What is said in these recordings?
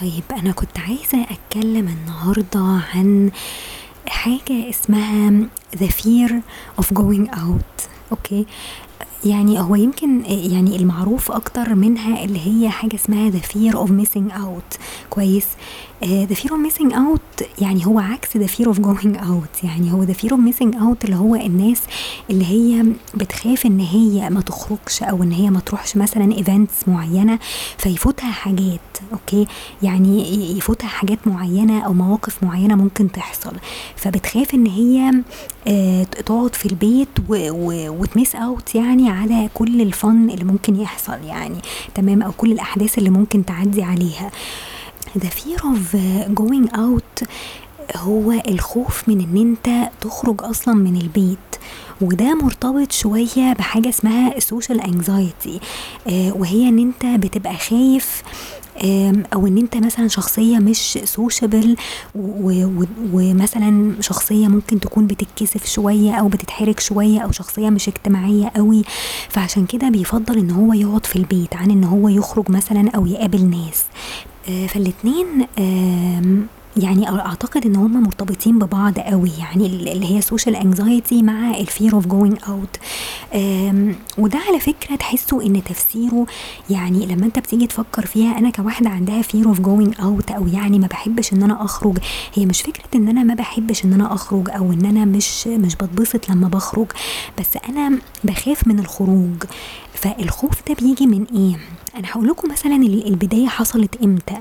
طيب أنا كنت عايزة أتكلم النهاردة عن حاجة اسمها the fear of going out. أوكي؟ يعني هو يمكن يعني المعروف أكتر منها اللي هي حاجة اسمها the fear of missing out. كويس. آه، the fear of missing out يعني هو عكس the fear of going out. يعني هو the fear of missing out اللي هو الناس اللي هي بتخاف إن هي ما تخرجش أو إن هي ما تروحش مثلا events معينة فيفوتها حاجات okay؟ يعني يفوتها حاجات معينة أو مواقف معينة ممكن تحصل. فبتخاف إن هي آه، تقعد في البيت وت miss out يعني على كل ال fun اللي ممكن يحصل يعني تمام؟ أو كل الأحداث اللي ممكن تعدي عليها. The fear of going out هو الخوف من إن أنت تخرج أصلا من البيت. وده مرتبط شوية بحاجة اسمها social anxiety آه وهي إن أنت بتبقى خايف أو إن أنت مثلا شخصية مش sociable ومثلا شخصية ممكن تكون بتتكسف شوية أو بتتحرك شوية أو شخصية مش اجتماعية قوي. فعشان كده بيفضل إن هو يقعد في البيت عن إن هو يخرج مثلا أو يقابل ناس. فالاتنين يعني أعتقد إن هم مرتبطين ببعض قوي. يعني اللي هي social anxiety مع ال fear of going out وده على فكرة تحسوا إن تفسيره يعني لما أنت بتيجي تفكر فيها أنا كواحدة عندها fear of going out أو يعني ما بحبش إن أنا أخرج هي مش فكرة إن أنا ما بحبش إن أنا أخرج أو إن أنا مش مش بتبسط لما بخرج. بس أنا بخاف من الخروج. فالخوف ده بيجي من إيه؟ أنا هقول لكم مثلا البداية حصلت إمتى؟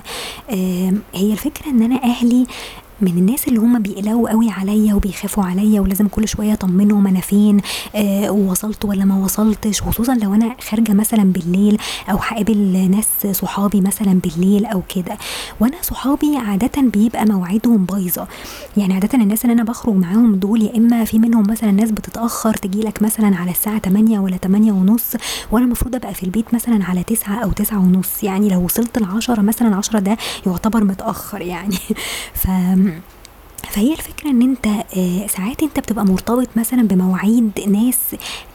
هي الفكرة إن أنا أهلي من الناس اللي هم بيقلقوا قوي عليا وبيخافوا عليا ولازم كل شوية اطمنهم أنا فين آه ووصلت ولا ما وصلتش؟ خصوصا لو أنا خارجة مثلا بالليل أو هقابل ناس صحابي مثلا بالليل أو كده. وأنا صحابي عاده بيبقى مواعيدهم بايظة. يعني عاده الناس اللي أنا بخرج معاهم دول يا إما في منهم مثلا ناس بتتأخر تجي لك مثلا على الساعة 8 ولا 8 ونص وأنا المفروض أبقى في البيت مثلا على 9 أو 9 ونص. يعني لو وصلت ل 10 مثلا 10 ده يعتبر متأخر يعني. ف فهي الفكرة إن أنت آه ساعات أنت بتبقى مرتبط مثلا بمواعيد ناس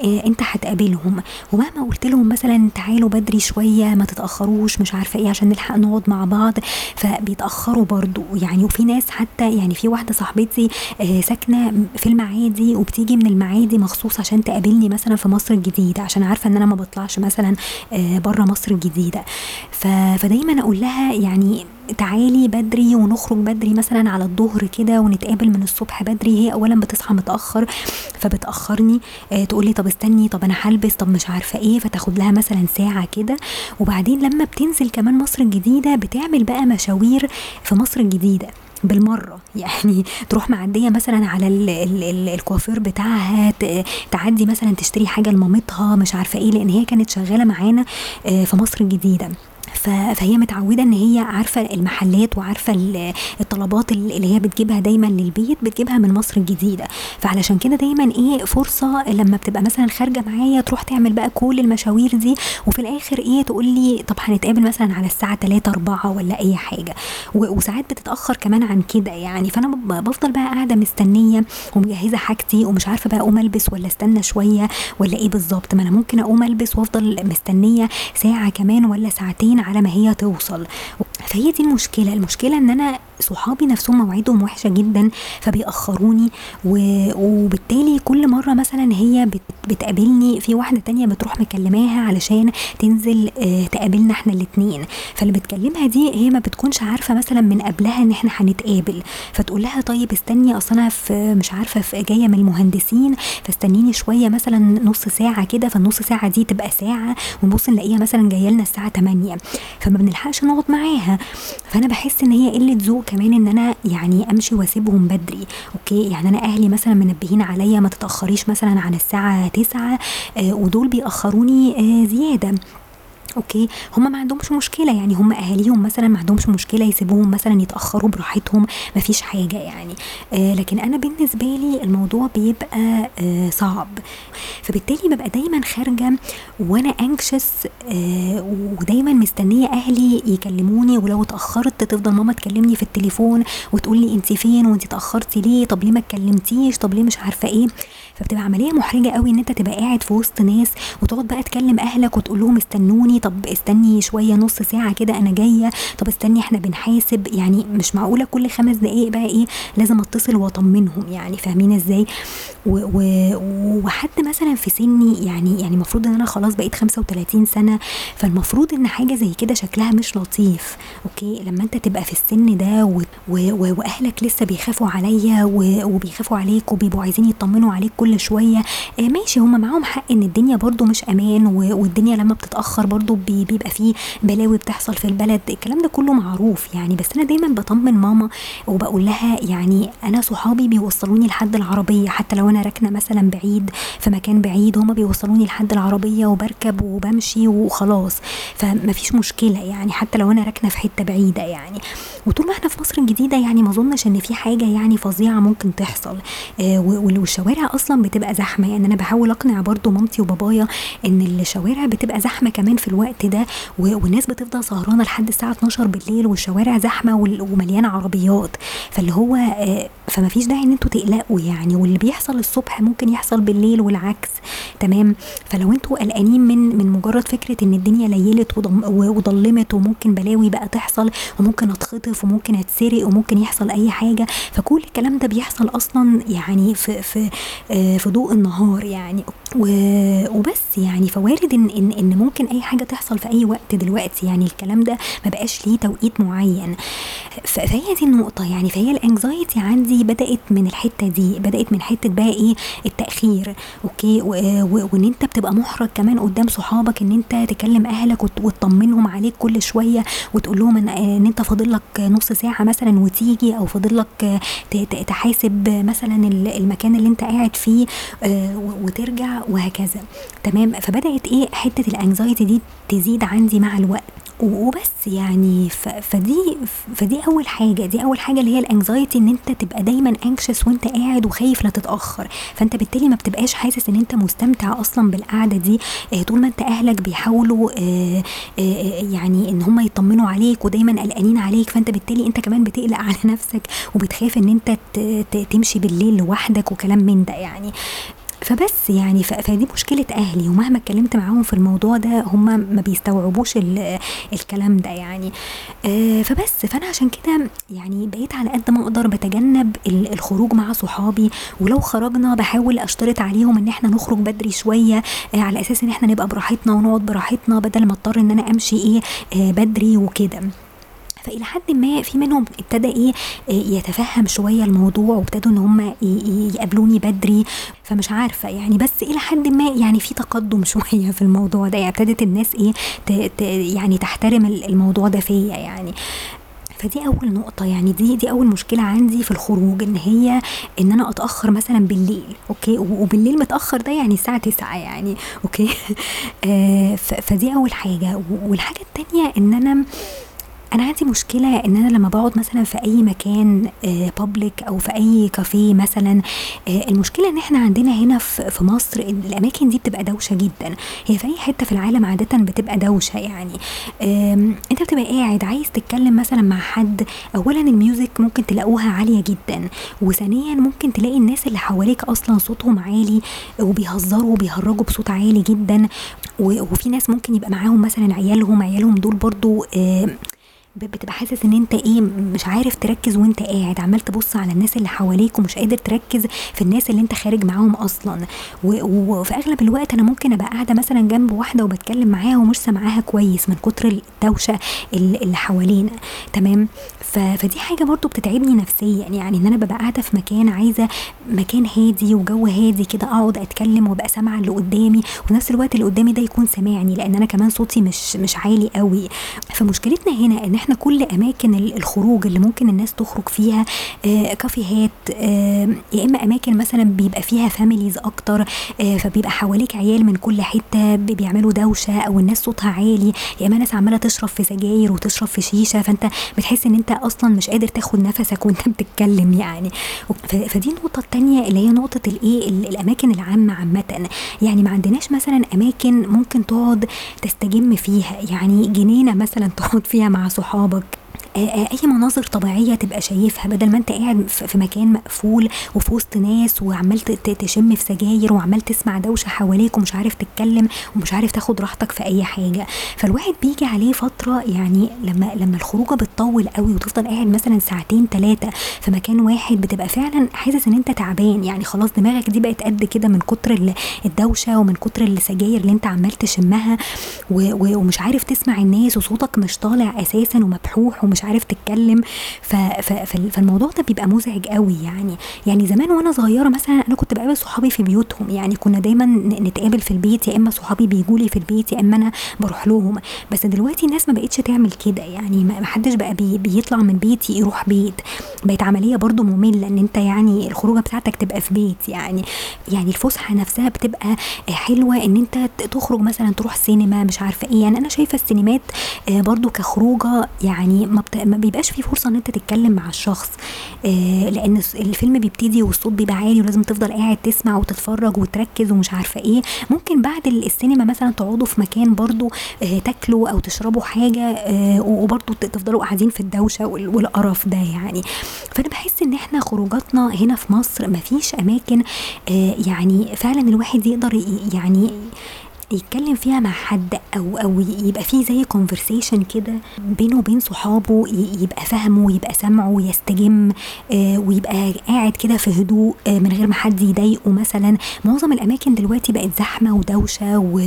آه أنت هتقابلهم. ومهما قلت لهم مثلا تعالوا بدري شوية ما تتأخروش مش عارفة إيه عشان نلحق نقعد مع بعض فبيتأخروا برضو. يعني وفي ناس حتى يعني في واحدة صاحبتي آه ساكنة في المعادي وبتيجي من المعادي مخصوص عشان تقابلني مثلا في مصر الجديدة عشان عارفة إن أنا ما بطلعش مثلا بره مصر الجديدة. فدايما أقول لها يعني تعالي بدري ونخرج بدري مثلا على الظهر كده ونتقابل من الصبح بدري. هي اولا بتصحى متأخر فبتأخرني آه تقولي طب استني طب أنا هلبس طب مش عارفة إيه فتاخد لها مثلا ساعة كده. وبعدين لما بتنزل كمان مصر الجديدة بتعمل بقى مشاوير في مصر الجديدة بالمرة. يعني تروح معدية مثلا على الكوافير بتاعها تعدي مثلا تشتري حاجة لمامتها مش عارفة إيه لأن هي كانت شغالة معانا آه، في مصر الجديدة. فهي متعودة إن هي عارفة المحلات وعارفة الطلبات اللي هي بتجيبها دايما للبيت بتجيبها من مصر الجديدة. فعلشان كده دايما إيه فرصة لما بتبقى مثلا خارجة معايا تروح تعمل بقى كل المشاوير دي وفي الآخر إيه تقول لي طب هنتقابل مثلا على الساعة 3 4 ولا أي حاجة. وساعات بتتأخر كمان عن كده يعني. فأنا بفضل بقى قاعدة مستنية ومجهزة حاجتي ومش عارفة بقى أقوم ألبس ولا أستنى شوية ولا إيه بالظبط. ما أنا ممكن أقوم ألبس وأفضل مستنية ساعة كمان ولا ساعتين على ما هي توصل. فهي دي المشكلة. المشكلة إن أنا صحابي نفسهم مواعيدهم وحشة جدا فبيأخروني وبالتالي كل مرة مثلا هي بتقابلني في واحدة تانية بتروح مكلماها علشان تنزل آه، تقابلنا إحنا الاتنين. فاللي بتكلمها دي هي ما بتكونش عارفة مثلا من قبلها إن إحنا هنتقابل. فتقول لها طيب استني أصل أنا في مش عارفة في جاية من المهندسين فاستنيني شوية مثلا نص ساعة كده فالنص ساعة دي تبقى ساعة ونبص نلاقيها مثلا جاية لنا الساعة 8 فما بنلحقش نقعد معاها. فأنا بحس إن هي قلة ذوق كمان إن أنا يعني أمشي وأسيبهم بدري okay؟ يعني أنا أهلي مثلا منبهين عليا ما تتأخريش مثلا عن الساعة 9 آه ودول بيأخروني آه زيادة. okay. هم ما عندهمش مشكلة يعني. هم أهاليهم مثلا ما عندهمش مشكلة يسيبوهم مثلا يتأخروا براحتهم. ما فيش حاجة يعني. آه لكن أنا بالنسبة لي الموضوع بيبقى آه صعب. فبالتالي ببقى دايما خارجة وأنا انكشس آه ودايما مستنية أهلي يكلموني. ولو اتأخرت تفضل ماما تكلمني في التليفون وتقول لي انت فين وانت اتاخرتي ليه؟ طب ليه ما اتكلمتيش؟ طب ليه مش عارفة إيه؟ فبتبقى عملية محرجة قوي إن أنت تبقى قاعد في وسط ناس وتقعد بقى تكلم أهلك وتقول لهم استنوني. طب استني شوية نص ساعة كده أنا جاية. طب استني إحنا بنحاسب. يعني مش معقولة كل خمس دقائق بقى إيه لازم أتصل وأطمنهم. يعني فاهمين إزاي؟ وحد مثلا في سني يعني يعني المفروض إن أنا خلاص بقيت 35 سنة. فالمفروض إن حاجة زي كده شكلها مش لطيف. أوكي؟ لما أنت تبقى في السن ده و و وأهلك لسه بيخافوا عليا وبيخافوا عليك وبيبقوا عايزين يطمنوا عليك كل شوية آه ماشي. هما معاهم حق إن الدنيا برضو مش أمان والدنيا لما بتتأخر برضو بيبقى فيه بلاوي بتحصل في البلد. الكلام ده كله معروف يعني بس أنا دايما بطمن ماما وبقول لها يعني أنا صحابي بيوصلوني لحد العربية حتى لو أنا راكنة مثلا بعيد في مكان بعيد هما بيوصلوني لحد العربية وبركب وبمشي وخلاص. فمفيش مشكلة يعني حتى لو أنا راكنة في حتة بعيدة يعني. وطول ما إحنا في مصر الجديدة يعني ما أظنش إن في حاجة يعني فظيعة ممكن تحصل. آه والشوارع أصلا بتبقى زحمة يعني. أنا بحاول أقنع برضو مامتي وبابايا إن الشوارع بتبقى زحمة كمان في الوقت ده والناس بتفضل سهرانة لحد الساعة 12 بالليل والشوارع زحمة ومليانة عربيات. فاللي هو آه فما فيش داعي إن أنتوا تقلقوا يعني. واللي بيحصل الصبح ممكن يحصل بالليل والعكس. تمام؟ فلو أنتوا قلقانين من من مجرد فكرة إن الدنيا ليلت وضلمت وممكن بلاوي بقى تحصل وممكن أتخطف وممكن أتسرق وممكن يحصل أي حاجة. فكل الكلام ده بيحصل أصلا يعني في في آه في ضوء النهار يعني. وبس يعني. فوارد ان ان إن ممكن أي حاجة تحصل في أي وقت دلوقتي يعني الكلام ده ما بقاش ليه توقيت معين. فهي دي النقطة يعني فهي ال anxiety عندي بدأت من الحتة دي بدأت من حتة بقى إيه؟ التأخير okay؟ وإن أنت بتبقى محرج كمان قدام صحابك إن أنت تكلم أهلك وتطمنهم عليك كل شوية وتقول لهم ان, أنت فاضل لك نص ساعة مثلا وتيجي أو فاضل لك تحاسب مثلا المكان اللي أنت قاعد فيه وترجع وهكذا. تمام؟ فبدأت إيه؟ حتة ال anxiety دي تزيد عندي مع الوقت. وبس يعني فدي فدي أول حاجة دي أول حاجة اللي هي ال anxiety إن أنت تبقى دايما anxious وأنت قاعد وخايف لا تتأخر. فأنت بالتالي ما بتبقاش حاسس إن أنت مستمتع أصلا بالقعدة دي. طول ما أنت أهلك بيحاولوا يعني إن هم يطمنوا عليك ودايما قلقانين عليك فأنت بالتالي أنت كمان بتقلق على نفسك وبتخاف إن أنت تمشي بالليل لوحدك وكلام من ده يعني. فبس يعني فدي مشكلة أهلي ومهما اتكلمت معاهم في الموضوع ده هم ما بيستوعبوش الكلام ده يعني. آه فبس فأنا عشان كده يعني بقيت على قد ما أقدر بتجنب الخروج مع صحابي ولو خرجنا بحاول أشترط عليهم إن إحنا نخرج بدري شوية آه على أساس إن إحنا نبقى براحتنا ونقعد براحتنا بدل ما أضطر إن أنا أمشي إيه آه بدري وكده. فإلى حد ما في منهم ابتدى إيه يتفهم شوية الموضوع وابتدوا إن هم يقابلوني بدري. فمش عارفة يعني بس إلى حد ما يعني في تقدم شوية في الموضوع ده. يعني ابتدت الناس إيه يعني تحترم الموضوع ده فيا يعني. فدي أول نقطة يعني دي دي أول مشكلة عندي في الخروج إن هي إن أنا أتأخر مثلا بالليل أوكي؟ وبالليل متأخر ده يعني الساعة 9 يعني okay؟ آه فدي أول حاجة. والحاجة التانية إن أنا أنا عندي مشكلة إن أنا لما بقعد مثلا في أي مكان public أو في أي كافيه مثلا المشكلة إن إحنا عندنا هنا في مصر الأماكن دي بتبقى دوشة جدا. هي في أي حتة في العالم عاده بتبقى دوشة يعني. أنت بتبقى قاعد عايز تتكلم مثلا مع حد اولا ال music ممكن تلاقوها عالية جدا وثانيا ممكن تلاقي الناس اللي حواليك أصلا صوتهم عالي وبيهزروا وبيهرجوا بصوت عالي جدا وفي ناس ممكن يبقى معاهم مثلا عيالهم عيالهم دول برضو بتبقى حاسس ان انت إيه مش عارف تركز وانت قاعد عمال تبص على الناس اللي حواليك ومش قادر تركز في الناس اللي انت خارج معاهم أصلا. وفي اغلب الوقت أنا ممكن ابقى قاعدة مثلا جنب واحدة وبتكلم معاها ومش سامعاها كويس من كتر الدوشة اللي حوالينا. تمام؟ فدي حاجة برضو بتتعبني نفسيا. يعني ان أنا ببقى قاعدة في مكان عايزة مكان هادي وجو هادي كده اقعد اتكلم وابقى سامعة اللي قدامي وفي نفس الوقت اللي قدامي ده يكون سامعني لأن أنا كمان صوتي مش مش عالي قوي. فمشكلتنا هنا ان إحنا كل أماكن الخروج اللي ممكن الناس تخرج فيها آه كافيهات آه يا إما أماكن مثلا بيبقى فيها فاميليز أكتر آه فبيبقى حواليك عيال من كل حتة بيعملوا دوشة أو الناس صوتها عالي يا إما ناس عمالة تشرب في سجاير وتشرب في شيشة فأنت بتحس إن أنت أصلا مش قادر تاخد نفسك وأنت بتتكلم يعني. فدي النقطة الثانية اللي هي نقطة الايه الأماكن العامة عامة. يعني ما عندناش مثلا أماكن ممكن تقعد تستجم فيها يعني جنينة مثلا تقعد فيها مع صحابك صحابك. أي مناظر طبيعية تبقى شايفها بدل ما أنت قاعد في مكان مقفول وفي وسط ناس وعمال تشم في سجاير وعمال تسمع دوشة حواليك ومش عارف تتكلم ومش عارف تاخد راحتك في أي حاجة. فالواحد بيجي عليه فترة يعني لما لما الخروجة بتطول قوي وتفضل قاعد مثلا ساعتين ثلاثة في مكان واحد بتبقى فعلا حاسس إن أنت تعبان. يعني خلاص دماغك دي بقت قد كده من كتر الدوشة ومن كتر السجاير اللي أنت عمال تشمها ومش عارف تسمع الناس وصوتك مش طالع أساسا ومبحوح ومش عارف تتكلم. فالموضوع ده بيبقى مزعج قوي يعني. يعني زمان وأنا صغيرة مثلا أنا كنت بقابل صحابي في بيوتهم. يعني كنا دايما نتقابل في البيت. يا إما صحابي بيجوا لي في البيت يا إما أنا بروح لهم. بس دلوقتي الناس ما بقتش تعمل كده. يعني ما حدش بقى بي بيطلع من بيتي يروح بيت. بقت عملية برضو مملة إن أنت يعني الخروجة بتاعتك تبقى في بيت. يعني يعني الفسحة نفسها بتبقى حلوة إن أنت تخرج مثلا تروح سينما مش عارفة إيه. يعني أنا شايفة السينمات آه، برضو كخروجة يعني ما. ما بيبقاش في فرصة إن أنت تتكلم مع الشخص آه، لأن الفيلم بيبتدي والصوت بيبقى عالي ولازم تفضل قاعد تسمع وتتفرج وتركز ومش عارفة إيه. ممكن بعد السينما مثلا تقعدوا في مكان برضو آه، تاكلوا أو تشربوا حاجة وبرضو تفضلوا قاعدين في الدوشة والقرف ده يعني. فأنا بحس إن إحنا خروجاتنا هنا في مصر مفيش أماكن يعني فعلا الواحد يقدر يعني يتكلم فيها مع حد أو أو يبقى فيه زي كونفرسيشن كده بينه وبين صحابه يبقى فاهمه ويبقى سامعه ويستجم آه ويبقى قاعد كده في هدوء آه من غير ما حد يضايقه مثلا. معظم الأماكن دلوقتي بقت زحمة ودوشة و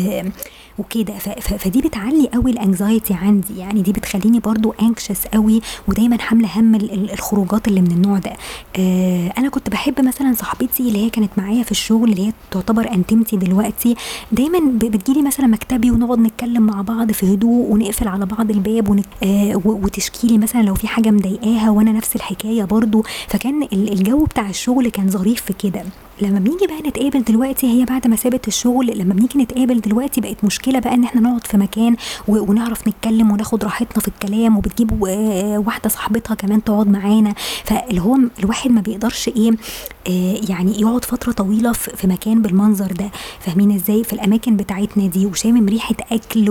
وكده فدي بتعلي قوي الانكزايتي عندي. يعني دي بتخليني برضو انكشس قوي ودايما حاملة هم الخروجات اللي من النوع ده. آه أنا كنت بحب مثلا صاحبتي اللي هي كانت معايا في الشغل اللي هي تعتبر انتمتي دلوقتي دايما بتجيلي مثلا مكتبي ونقعد نتكلم مع بعض في هدوء ونقفل على بعض الباب ونك... آه وتشكي لي مثلا لو في حاجة مضايقاها وأنا نفس الحكاية برضو. فكان الجو بتاع الشغل كان ظريف في كده. لما بنيجي بقى نتقابل دلوقتي هي بعد ما سابت الشغل لما بنيجي نتقابل دلوقتي بقت مشكلة بقى إن إحنا نقعد في مكان ونعرف نتكلم وناخد راحتنا في الكلام وبتجيب واحدة صاحبتها كمان تقعد معانا. فاللي هو الواحد ما بيقدرش إيه آه، يعني يقعد فترة طويلة في مكان بالمنظر ده. فاهمين إزاي؟ في الأماكن بتاعتنا دي وشامم ريحة أكل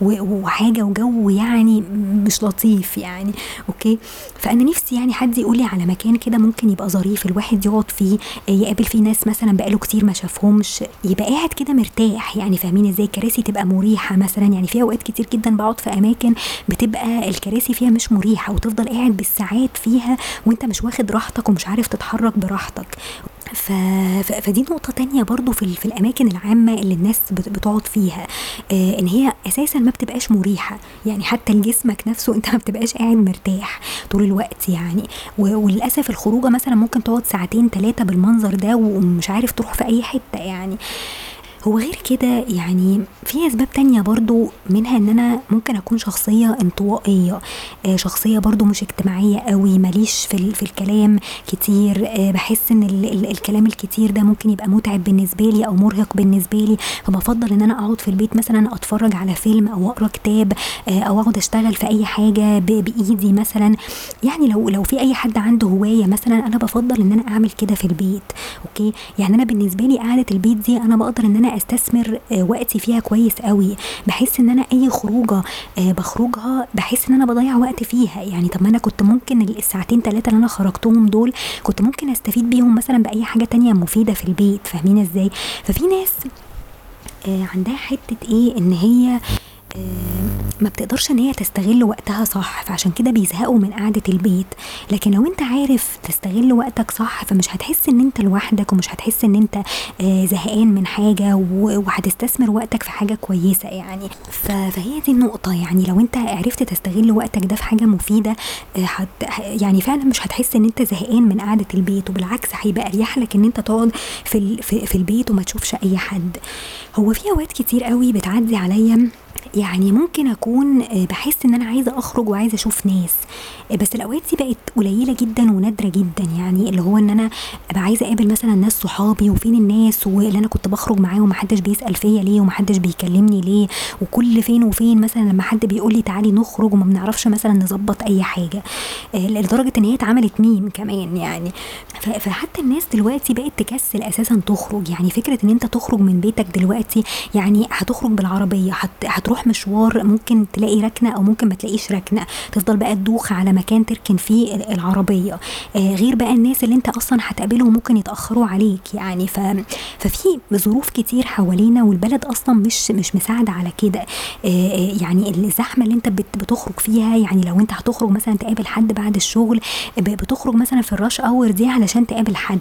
وحاجة وجو يعني مش لطيف يعني. أوكي؟ فأنا نفسي يعني حد يقول لي على مكان كده ممكن يبقى ظريف الواحد يقعد فيه آه، يقابل فيه ناس مثلا بقاله كتير ما شافهمش يبقى قاعد كده مرتاح. يعني فاهمين إزاي الكراسي تبقى مريحة مثلا؟ يعني في أوقات كتير جدا بقعد في أماكن بتبقى الكراسي فيها مش مريحة وتفضل قاعد بالساعات فيها وأنت مش واخد راحتك ومش عارف تتحرك براحتك. فدي نقطة تانية برضو في, في الأماكن العامة اللي الناس بتقعد فيها آه إن هي أساسا ما بتبقاش مريحة. يعني حتى لجسمك نفسه أنت ما بتبقاش قاعد مرتاح طول الوقت يعني. وللأسف الخروجة مثلا ممكن تقعد ساعتين ثلاثة بالمنظر ده ومش عارف تروح في أي حتة يعني. هو غير كده يعني في أسباب تانية برضو منها إن أنا ممكن أكون شخصية انطوائية آه شخصية برضو مش اجتماعية قوي ماليش في, في الكلام كتير آه بحس إن ال ال الكلام الكتير ده ممكن يبقى متعب بالنسبة لي أو مرهق بالنسبة لي فبفضل إن أنا أقعد في البيت مثلا أتفرج على فيلم أو أقرأ كتاب آه أو أقعد أشتغل في أي حاجة بإيدي مثلا. يعني لو لو في أي حد عنده هواية مثلا أنا بفضل إن أنا أعمل كده في البيت أوكي؟ يعني أنا بالنسبة لي قعدة البيت دي أنا بقدر إن أنا أستثمر آه، وقتي فيها كويس قوي بحس إن أنا أي خروجة آه، بخرجها بحس إن أنا بضيع وقت فيها. يعني طب ما أنا كنت ممكن الساعتين ثلاثة اللي أنا خرجتهم دول كنت ممكن أستفيد بيهم مثلا بأي حاجة تانية مفيدة في البيت فاهمين إزاي؟ ففي ناس آه، عندها حتة إيه إن هي ما بتقدرش إن هي تستغل وقتها صح فعشان كده بيزهقوا من قعدة البيت. لكن لو أنت عارف تستغل وقتك صح فمش هتحس إن أنت لوحدك ومش هتحس إن أنت آه، زهقان من حاجة وهتستثمر وقتك في حاجة كويسة يعني. فهي دي النقطة يعني. لو أنت عرفت تستغل وقتك ده في حاجة مفيدة آه، يعني فعلا مش هتحس إن أنت زهقان من قعدة البيت. وبالعكس هيبقى أريح لك إن أنت تقعد في في البيت وما تشوفش أي حد. هو في أوقات كتير قوي بتعدي عليا يعني ممكن أكون آه، بحس إن أنا عايزة أخرج وعايزة أشوف ناس. آه، بس الأوقات دي بقت قليلة جدا ونادرة جدا. يعني اللي هو إن أنا أبقى عايزة أقابل مثلا ناس صحابي وفين الناس واللي أنا كنت بخرج معاهم ومحدش بيسأل فيا ليه ومحدش بيكلمني ليه وكل فين وفين. مثلا لما حد بيقول لي تعالي نخرج وما بنعرفش مثلا نظبط أي حاجة. آه، لدرجة إن هي اتعملت ميم كمان يعني. فحتى الناس دلوقتي بقت تكسل أساسا تخرج. يعني فكرة إن أنت تخرج من بيتك دلوقتي يعني هتخرج بالعربية هتروح مشوار ممكن تلاقي ركنة أو ممكن ما تلاقيش ركنة. تفضل بقى تدوخ على مكان تركن فيه العربية. آه غير بقى الناس اللي انت أصلا هتقابلهم ممكن يتأخروا عليك يعني. ف ففي ظروف كتير حوالينا والبلد أصلا مش مش مساعدة على كده. آه, آه، يعني الزحمة اللي انت بتخرج فيها يعني لو انت هتخرج مثلا تقابل حد بعد الشغل بتخرج مثلا في الراش اور دي علشان تقابل حد.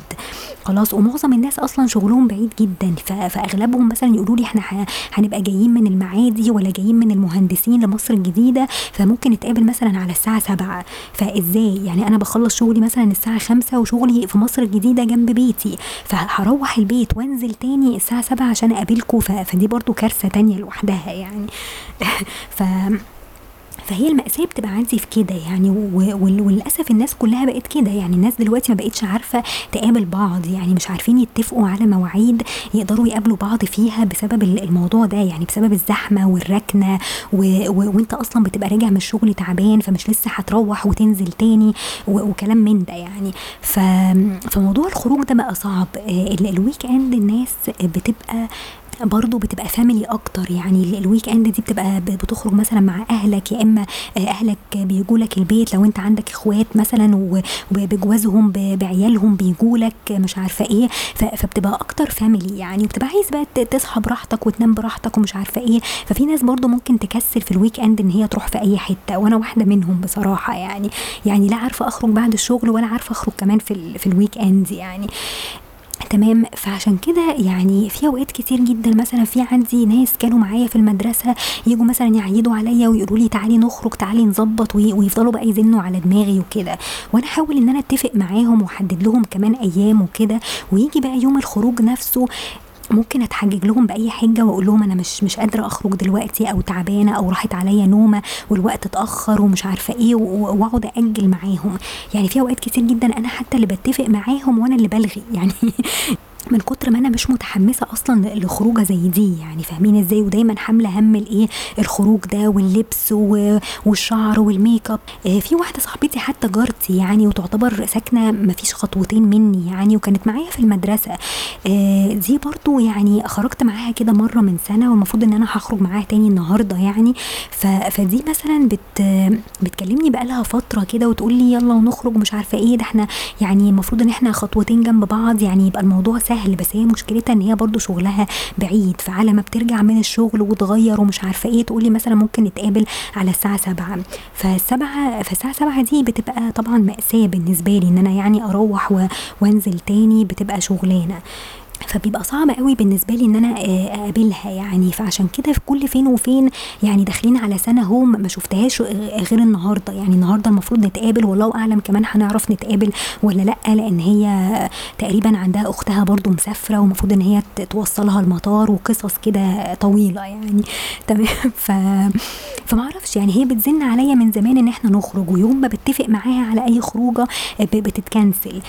خلاص ومعظم الناس أصلا شغلهم بعيد جدا. فأغلبهم مثلا يقولوا لي إحنا هنبقى جايين من المعادي ولا جايين من المهندسين لمصر الجديدة فممكن نتقابل مثلا على الساعة 7 فإزاي؟ يعني أنا بخلص شغلي مثلا الساعة 5 وشغلي في مصر الجديدة جنب بيتي. فهروح البيت وأنزل تاني الساعة 7 عشان اقابلكم فدي برضو كارثة تانية لوحدها يعني. ف فهي المأساة بتبقى عندي في كده يعني وللأسف الناس كلها بقت كده يعني الناس دلوقتي ما بقتش عارفة تقابل بعض يعني مش عارفين يتفقوا على مواعيد يقدروا يقابلوا بعض فيها بسبب الموضوع ده يعني بسبب الزحمة والركنة و... و... وانت أصلا بتبقى راجع من الشغل تعبان فمش لسه هتروح وتنزل تاني و... وكلام من ده يعني. ف... فموضوع الخروج ده بقى صعب. ال weekend الناس بتبقى برضو بتبقى family أكتر. يعني ال weekend دي بتبقى بتخرج مثلا مع أهلك يا إما أهلك بيجوا لك البيت. لو أنت عندك إخوات مثلا وبأجوازهم بعيالهم بيجوا لك مش عارفة إيه. فبتبقى أكتر family يعني. وبتبقى عايز بقى تصحى براحتك وتنام براحتك ومش عارفة إيه. ففي ناس برضو ممكن تكسل في ال weekend إن هي تروح في أي حتة. وأنا واحدة منهم بصراحة يعني. يعني لا عارفة أخرج بعد الشغل ولا عارفة أخرج كمان في في ال weekend يعني. تمام؟ فعشان كده يعني في أوقات كتير جدا مثلا في عندي ناس كانوا معايا في المدرسة يجوا مثلا يعيدوا عليا ويقولوا لي تعالي نخرج تعالي نظبط ويفضلوا بقى يزنوا على دماغي وكده. وأنا أحاول إن أنا أتفق معاهم وأحدد لهم كمان أيام وكده. ويجي بقى يوم الخروج نفسه ممكن أتحجج لهم بأي حجة وأقول لهم أنا مش مش قادرة أخرج دلوقتي أو تعبانة أو راحت عليا نومة والوقت اتأخر ومش عارفة إيه وأقعد أجل معاهم. يعني في أوقات كتير جدا أنا حتى اللي بتفق معاهم وأنا اللي بلغي. يعني من كتر ما أنا مش متحمسة أصلا لخروجة زي دي يعني فاهمين إزاي؟ ودايما حاملة هم الإيه؟ الخروج ده واللبس والشعر والميك أب. آه في واحدة صاحبتي حتى جارتي يعني وتعتبر ساكنة ما فيش خطوتين مني يعني وكانت معايا في المدرسة. آه دي برضو يعني خرجت معاها كده مرة من سنة والمفروض إن أنا هخرج معاها تاني النهارده يعني. فدي مثلا بت بتكلمني بقالها فترة كده وتقول لي يلا ونخرج مش عارفة إيه ده إحنا يعني المفروض إن إحنا خطوتين جنب بعض يعني يبقى الموضوع سهل بس هي مشكلتها إن هي برضو شغلها بعيد فعلى ما بترجع من الشغل وتغير ومش عارفة إيه تقولي مثلا ممكن نتقابل على الساعة 7 فالسبعة فالساعة 7 دي بتبقى طبعا مأساة بالنسبة لي إن أنا يعني أروح وأنزل تاني بتبقى شغلانة. فبيبقى صعب قوي بالنسبة لي إن أنا آه، أقابلها يعني. فعشان كده في كل فين وفين يعني داخلين على سنة هوم ما شفتهاش غير النهارده. يعني النهارده المفروض نتقابل والله أعلم كمان هنعرف نتقابل ولا لأ لأن هي تقريبا عندها أختها برضو مسافرة ومفروض إن هي توصلها المطار وقصص كده طويلة يعني. تمام. ف فما أعرفش يعني هي بتزن عليا من زمان إن إحنا نخرج ويوم ما بتفق معاها على أي خروجة بتتكنسل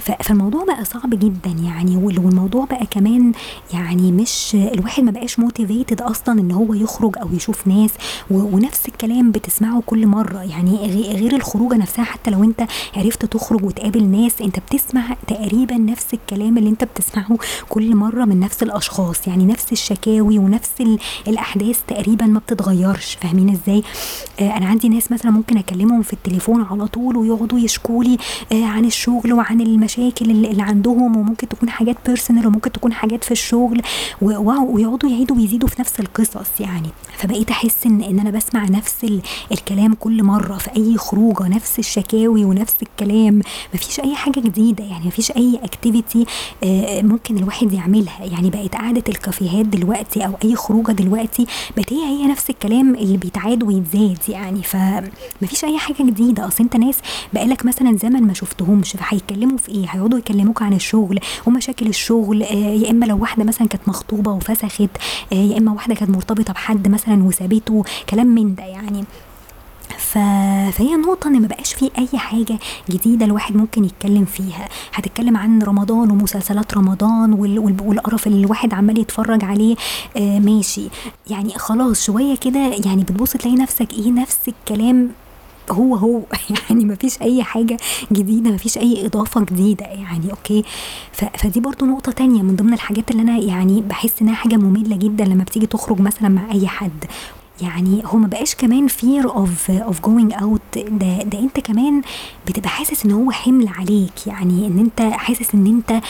فالموضوع بقى صعب جدا يعني والموضوع بقى كمان يعني مش الواحد ما بقاش motivated أصلا إن هو يخرج أو يشوف ناس ونفس الكلام بتسمعه كل مرة يعني غير الخروجة نفسها حتى لو أنت عرفت تخرج وتقابل ناس أنت بتسمع تقريبا نفس الكلام اللي أنت بتسمعه كل مرة من نفس الأشخاص يعني نفس الشكاوي ونفس الأحداث تقريبا ما بتتغيرش فاهمين إزاي؟ آه أنا عندي ناس مثلا ممكن أكلمهم في التليفون على طول ويقعدوا يشكوا لي آه عن الشغل وعن المشاكل اللي عندهم وممكن تكون حاجات personal وممكن تكون حاجات في الشغل ويقعدوا يعيدوا ويزيدوا في نفس القصص يعني. فبقيت أحس ان إن أنا بسمع نفس الكلام كل مرة في أي خروجة نفس الشكاوي ونفس الكلام. مفيش أي حاجة جديدة يعني مفيش أي اكتيفيتي آه، ممكن الواحد يعملها. يعني بقت قعدة الكافيهات دلوقتي أو أي خروجة دلوقتي بقت هي هي نفس الكلام اللي بيتعاد ويتزاد يعني. فمفيش أي حاجة جديدة. أصل أنت ناس بقالك مثلا زمن ما شفتهمش فهيتكلموا في إيه هيقعدوا يكلموك عن الشغل ومشاكل الشغل آه، يا إما لو واحدة مثلا كانت مخطوبة وفسخت آه، يا إما واحدة كانت مرتبطة بحد مثلا وسابته كلام من ده يعني. ف... فهي نقطة إن مبقاش في أي حاجة جديدة الواحد ممكن يتكلم فيها. هتتكلم عن رمضان ومسلسلات رمضان وال... والقرف اللي الواحد عمال يتفرج عليه آه ماشي. يعني خلاص شوية كده يعني بتبص تلاقي نفسك إيه نفس الكلام هو هو. يعني ما فيش أي حاجة جديدة ما فيش أي إضافة جديدة يعني okay؟ ف فدي برضه نقطة تانية من ضمن الحاجات اللي أنا يعني باحس إنها حاجة مملة جدًا لما بتيجي تخرج مثلًا مع أي حد، يعني هو ما بقاش كمان fear of of going out. ده ده أنت كمان بتبقى حاسس إن هو حمل عليك، يعني إن أنت حاسس إن أنت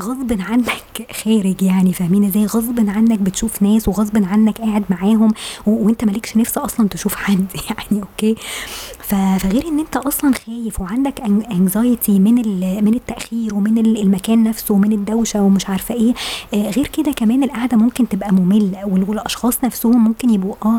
غصبٍ عنك خارج يعني فاهمين إزاي؟ غصبٍ عنك بتشوف ناس وغصبٍ عنك قاعد معاهم و وأنت ما لكش نِفس أصلًا تشوف حد يعني okay، ف فغير إن أنت أصلًا خايف وعندك anxiety من من التأخير ومن ال المكان نفسه ومن الدوشة ومش عارفة إيه، آآ غير كده كمان القعدة ممكن تبقى مملة وال والأشخاص نفسهم ممكن يبقوا آه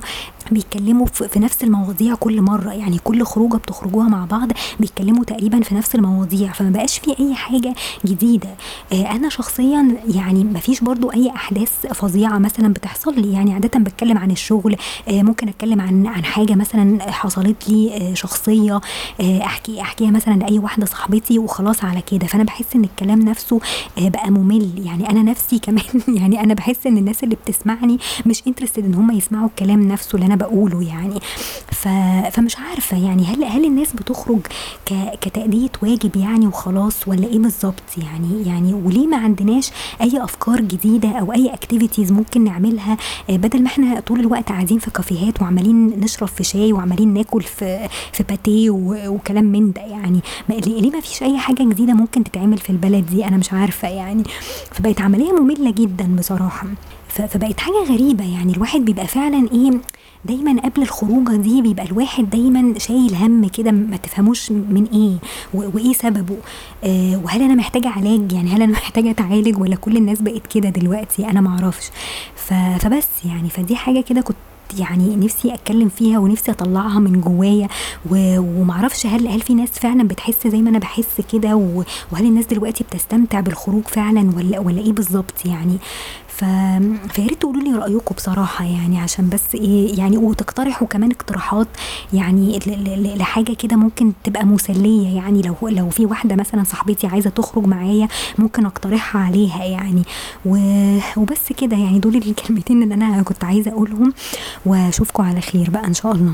بيتكلموا في نفس المواضيع كل مرة، يعني كل خروجة بتخرجوها مع بعض بيتكلموا تقريبًا في نفس المواضيع، فما بقاش في أي حاجة جديدة. آآ أنا شخصيًا يعني ما فيش برضه أي أحداث فظيعة مثلًا بتحصل لي، يعني عادةً باتكلم عن الشغل، آآ ممكن أتكلم عن عن حاجة مثلًا حصلت لي آآ شخصية. أحكي أحكيها مثلًا لأي واحدة صاحبتي وخلاص على كده، فأنا باحس إن الكلام نفسه بقى ممل، يعني أنا نفسي كمان يعني أنا باحس إن الناس اللي بتسمعني مش interested إن هم يسمعوا الكلام نفسه. أنا باقوله يعني، ف فمش عارفة يعني هل هل الناس بتخرج ك كتأدية واجب يعني وخلاص والّا إيه بالضبط يعني؟ يعني وليه ما عندناش أي أفكار جديدة أو أي activities ممكن نعملها آآ بدل ما إحنا طول الوقت قاعدين في كافيهات وعمالين نشرب في شاي وعمالين ناكل في في باتيه وكلام من ده يعني، ليه ما فيش أي حاجة جديدة ممكن تتعمل في البلد دي؟ أنا مش عارفة يعني، فبقت عملية مملة جدًا بصراحة، ف فبقت حاجة غريبة يعني. الواحد بيبقى فعلًا إيه دايمًا قبل الخروجة دي بيبقى الواحد دايمًا شايل هَم كده ما تفهموش من إيه و وإيه سببه، آآ وهل أنا محتاجة علاج؟ يعني هل أنا محتاجة أتعالج والّا كل الناس بقت كده دلوقتي؟ أعرفش، ف فبس يعني فدي حاجة كده كنت يعني نفسي أتكلم فيها ونفسي أطلعها من جوايا. و وما أعرفش هل هل في ناس فعلًا بتحس زي ما أنا باحس كده؟ وهل الناس دلوقتي بتستمتع بالخروج فعلًا والّا والّا إيه بالضبط يعني؟ ف فيا ريت تقولوا لي رأيكم بصراحة يعني عشان بس إيه يعني وتقترحوا كمان اقتراحات يعني ل ل لحاجة كده ممكن تبقى مسلية يعني لو لو في واحدة مثلًا صاحبتي عايزة تخرج معايا ممكن أقترحها عليها يعني، وبس كده يعني دول الكلمتين اللي أنا كنت عايزة أقولهم وأشوفكم على خير بقى إن شاء الله.